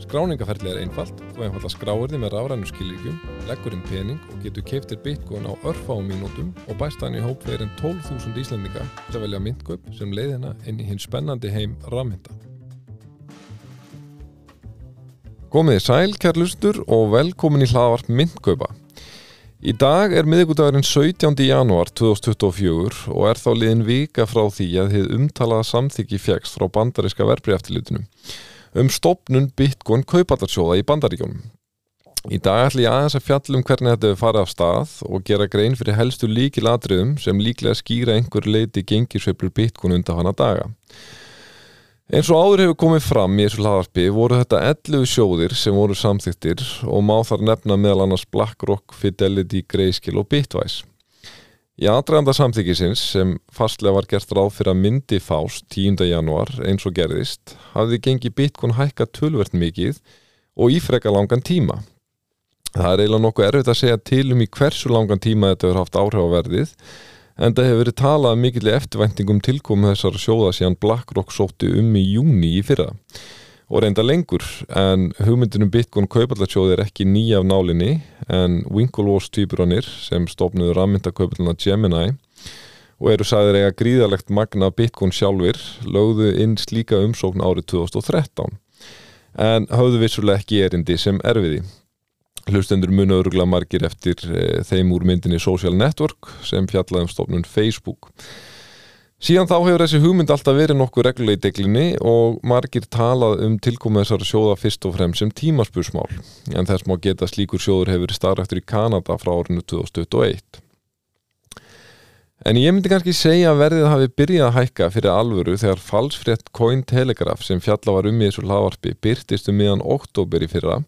Skráningaferðli er einfalt, þú einfalla skráir þið með rafrænu skilíkjum, leggur inn pening og getur keiftir bitcoin á örfáum mínútum og bæst hann í hóp fyrir en 12.000 íslendinga til að velja myndgöp sem leiðina inn í hinn spennandi heim rafmynda. Komiði sæl, kærlustur og velkomin í hlaðvart myndgöpa. Í dag er miðugudagurinn 17. janúar 2024 og er þá liðin vika frá því að þið umtalaða samþyggi fjækst frá bandariska verbreyftilitinu um stopnun Bitcoin kaupallarsjóða í bandaríkjónum. Í dag ætlum ég aðeins að fjallum hvernig þetta hefur farið af stað og gera grein fyrir helstu líkiladriðum sem líklega skýra einhver leiti gengisveiflur Bitcoin undan hana daga. Eins og áður hefur komið fram í þessu hlaðarpi voru þetta 11 sjóðir sem voru samþyktir og má þar nefna meðal annars BlackRock, Fidelity, Grayscale og Bitwise. Í aðdraganda samþykisins sem fastlega var gert ráð fyrir að myndi fást 10. januar eins og gerðist hafði gengið Bitcoin hækka tölvert mikið og ífreka langan tíma. Það er eiginlega nokkuð erfitt að segja til um í hversu langan tíma þetta hefur haft áhrif á verðið en það hefur verið talað mikill eftirvæntingum tilkomu þessar sjóða síðan BlackRock sótti um í júni í fyrra og reynda lengur en hugmyndinum Bitcoin kaupallarsjóði er ekki nýja af nálinni en Winklevoss týpuranir sem stofnuður rafmyndakaupallana Gemini og eru sagðir eiga gríðalegt magna Bitcoin sjálfur lögðu inn slíka umsókn árið 2013 en hafðu vissulega ekki erindi sem erfiði. Hlustendur munu örugla margir eftir e, þeim úr myndinni Social Network sem fjallaði um stofnun Facebook Síðan þá hefur þessi hugmynd alltaf verið nokkuð reglulega í deglinni og margir talað um tilkomið þessar sjóða fyrst og fremst sem tímaspursmál. En þess má geta slíkur sjóður hefur starræktur í Kanada frá árinu 2021. En ég myndi kannski segja að verðið hafi byrjað að hækka fyrir alvöru þegar falsfrétt Cointelegraph sem fjalla var um í þessu hlaðvarpi byrtist um miðan oktober í fyrra.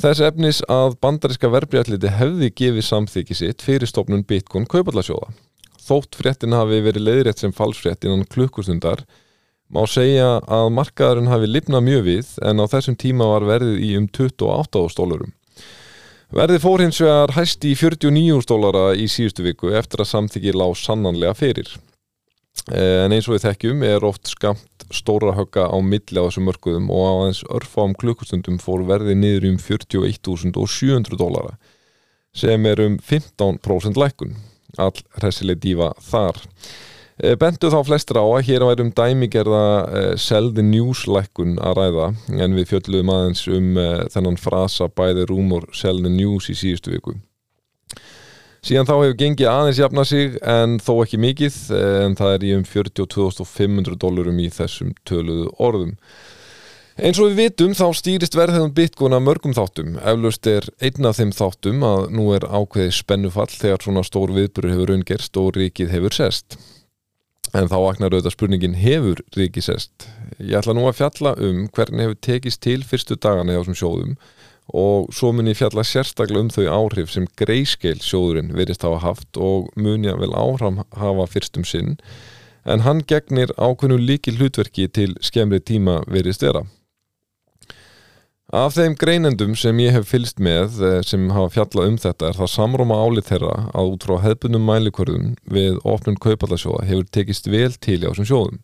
Þess efnis að bandariska verbreyalliti hefði gefið samþyggi sitt fyrir stofnun Bitcoin kaupallarsjóða þótt fréttin hafi verið leiðrétt sem falsfrétt innan klukkustundar má segja að markaðurinn hafi lifnað mjög við en á þessum tíma var verðið í um 28 stólarum. Verðið fór hins vegar hæst í 49 stólara í síðustu viku eftir að samþykji lág sannanlega fyrir. En eins og við þekkjum er oft skamt stóra högga á milli á þessum mörguðum og á þess örfám klukkustundum fór verðið niður um 41.700 dólara sem er um 15% lækkun all hressileg dífa þar eh, Bentu þá flestra á að hér værum dæmigerða uh, sell the news lækkun að ræða en við fjöldluðum aðeins um uh, þennan frasa bæði rúmur the news í síðustu viku. Síðan þá hefur gengið aðeins jafna sig en þó ekki mikið en það er í um 42.500 dólarum í þessum töluðu orðum. Eins og við vitum þá stýrist verðhæðum Bitcoin að mörgum þáttum. Eflaust er einn af þeim þáttum að nú er ákveði spennufall þegar svona stór viðbúri hefur raungerst og ríkið hefur sest. En þá vaknar auðvitað spurningin hefur ríkið sest. Ég ætla nú að fjalla um hvernig hefur tekist til fyrstu dagana hjá þessum sjóðum og svo mun ég fjalla sérstaklega um þau áhrif sem greiskeil sjóðurinn verist hafa haft og mun ég vel áhram hafa fyrstum sinn en hann gegnir ákveðnu líki hlutverki til skemmri tíma verist vera. Af þeim greinendum sem ég hef fylst með eh, sem hafa fjallað um þetta er það samróma álið þeirra að út frá hefbunum mælikvörðum við opnum kaupallarsjóða hefur tekist vel til á þessum sjóðum.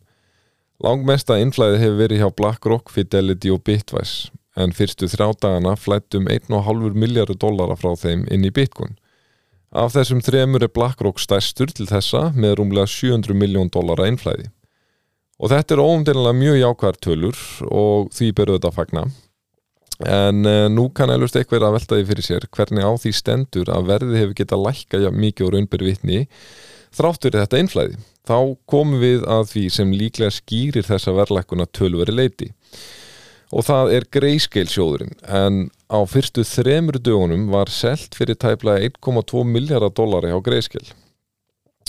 Langmesta innflæði hefur verið hjá BlackRock, Fidelity og Bitwise en fyrstu þrjá dagana flættum 1,5 miljardur dollara frá þeim inn í Bitcoin. Af þessum þremur er BlackRock stærstur til þessa með rúmlega 700 miljón dollara innflæði. Og þetta er óumdénilega mjög jákvæðar tölur og því beru þetta að fagna en uh, nú kann að lust eitthvað að velta því fyrir sér hvernig á því stendur að verði hefur getað lækka ja, mikið og raunbyrði vittni þráttur þetta einflæði þá komum við að því sem líklega skýrir þessa verðlækuna tölveri leiti og það er greyscale sjóðurinn en á fyrstu þremur dögunum var selt fyrir tæplega 1,2 miljardar dollari á greyscale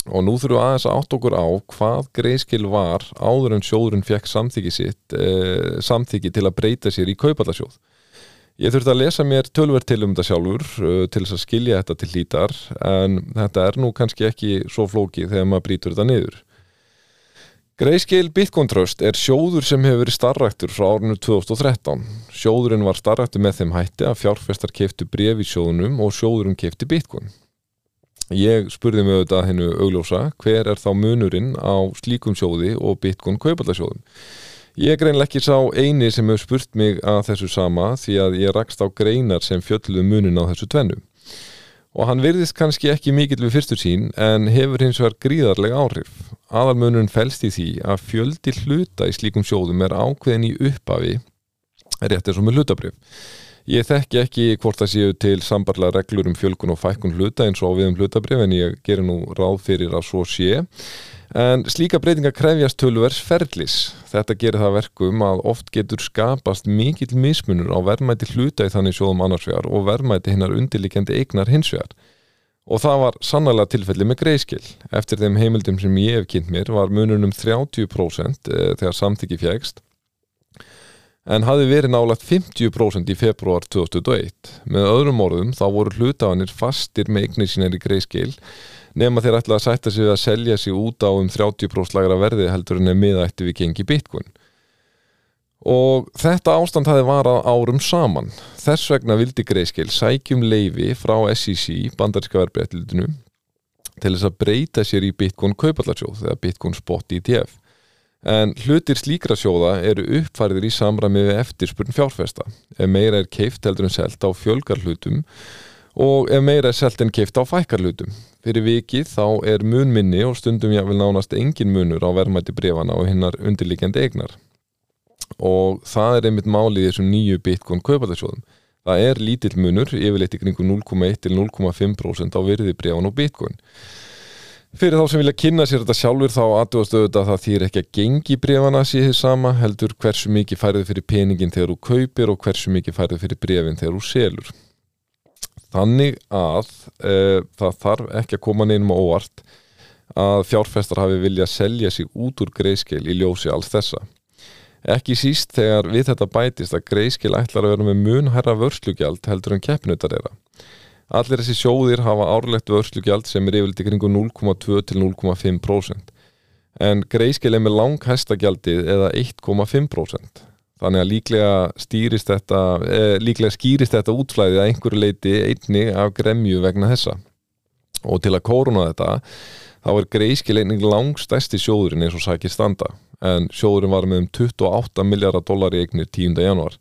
og nú þurfum við aðeins að átt okkur á hvað greyscale var áður en sjóðurinn fekk samþyggi sitt eh, samþyggi til að breyta sér í kaupallarsjóð Ég þurfti að lesa mér tölver til um þetta sjálfur uh, til þess að skilja þetta til lítar en þetta er nú kannski ekki svo flóki þegar maður brítur þetta niður. Grayscale Bitcoin Trust er sjóður sem hefur verið starræktur frá árinu 2013. Sjóðurinn var starræktur með þeim hætti að fjárfestar keiftu bref í sjóðunum og sjóðurinn keifti Bitcoin. Ég spurði mig auðvitað hennu augljósa hver er þá munurinn á slíkum sjóði og Bitcoin kaupallarsjóðum. Ég greinlega ekki sá eini sem hefur spurt mig að þessu sama því að ég rakst á greinar sem fjölluðu munin á þessu tvennu og hann virðist kannski ekki mikill við fyrstur sín en hefur hins vegar gríðarlega áhrif. Aðalmunum fælst í því að fjöldi hluta í slíkum sjóðum er ákveðin í upphafi, rétt eins og með hlutabrif. Ég þekki ekki hvort það séu til sambarlega reglur um fjölkun og fækkun hluta eins og við um hlutabrif en ég gerir nú ráð fyrir að svo sé. En slíka breytinga krefjast tölvers ferlis. Þetta gerir það verkum að oft getur skapast mikill mismunur á verðmæti hluta í þannig sjóðum annarsvegar og verðmæti hinnar undirlikjandi eignar hinsvegar. Og það var sannlega tilfelli með greiðskil. Eftir þeim heimildum sem ég hef kynnt mér var mununum 30% eh, þegar samþyggi fjægst en hafi verið nálagt 50% í februar 2021. Með öðrum orðum þá voru hlutavanir fastir með eignir sínar í greiðskil nema þeir ætla að sætta sig að selja sig út á um 30% lagra verði heldur en er miðætti við gengi bitcoin. Og þetta ástand hafi varað árum saman. Þess vegna vildi Greiskil sækjum leifi frá SEC bandaríska verbreytildinu til þess að breyta sér í bitcoin kaupallarsjóð eða bitcoin spot ETF en hlutir slíkra sjóða eru uppfærið í samræmi við eftirspurn fjárfesta ef meira er keift heldur en selt á fjölgar hlutum og ef meira er selt en keift á fækkarlutum. Fyrir vikið þá er munminni og stundum ég vil nánast engin munur á verðmætti brefana og hinnar undirlikjandi eignar. Og það er einmitt málið þessum nýju bitcoin kaupalagsjóðum. Það er lítill munur, yfirleitt í kringu 0,1 til 0,5% á virði brefan og bitcoin. Fyrir þá sem vilja kynna sér þetta sjálfur þá aðdúastu auðvitað að það þýr ekki að gengi brefana síðan sama heldur hversu mikið færði fyrir peningin þegar þú kaupir og hversu mikið færði fyrir brefin þegar þú selur. Þannig að e, það þarf ekki að koma neinum á óvart að fjárfestar hafi vilja selja sig út úr greiðskil í ljósi alls þessa. Ekki síst þegar við þetta bætist að greiðskil ætlar að vera með munherra vörslugjald heldur en keppnutar þeirra. Allir þessi sjóðir hafa árlegt vörslugjald sem er yfirlega kringu 0,2 til 0,5% en greiðskil er með langhæstagjaldið eða 1,5%. Þannig að líklega stýrist þetta, eh, líklega skýrist þetta útflæðið að einhverju leiti einni af gremju vegna þessa. Og til að kóruna þetta, þá er greiðskil einnig langstæsti sjóðurinn eins og sækir standa. En sjóðurinn var með um 28 miljardar dólar í eignir 10. januar.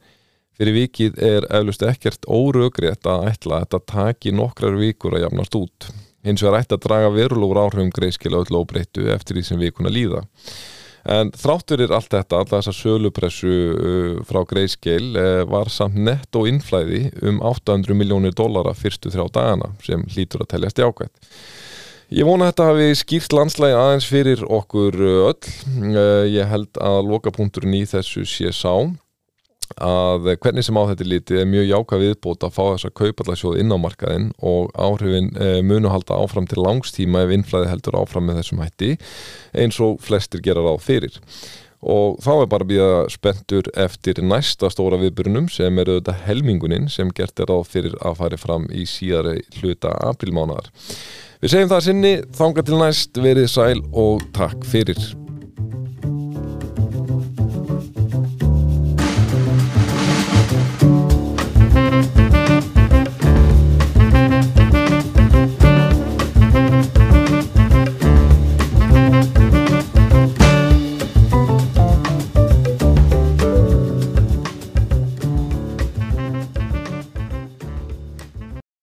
Fyrir vikið er eflust ekkert órögrétt að ætla að þetta taki nokkrar vikur að jafnast út. Hins vegar ætti að draga verulegur áhrifum greiðskil á öllu óbreyttu eftir því sem vikuna líða. En þrátturir allt þetta, alltaf þessa sölupressu uh, frá Greyscale uh, var samt netto innflæði um 800 miljónir dólara fyrstu þrjá dagana sem hlýtur að teljast í ákvæmt. Ég vona að þetta hafi skýrt landslægi aðeins fyrir okkur uh, öll. Ég held að lokapunkturinn í þessu sé sá að hvernig sem á þetta lítið er mjög jáka viðbót að fá þess að kaupa alltaf sjóð inn á markaðin og áhrifin eh, munu halda áfram til langstíma ef innflæði heldur áfram með þessum hætti eins og flestir gera ráð fyrir og þá er bara býða spenntur eftir næsta stóra viðbyrjunum sem eru þetta helminguninn sem gert er ráð fyrir að fari fram í síðari hluta aprilmánaðar. Við segjum það sinni, þángar til næst, verið sæl og takk fyrir.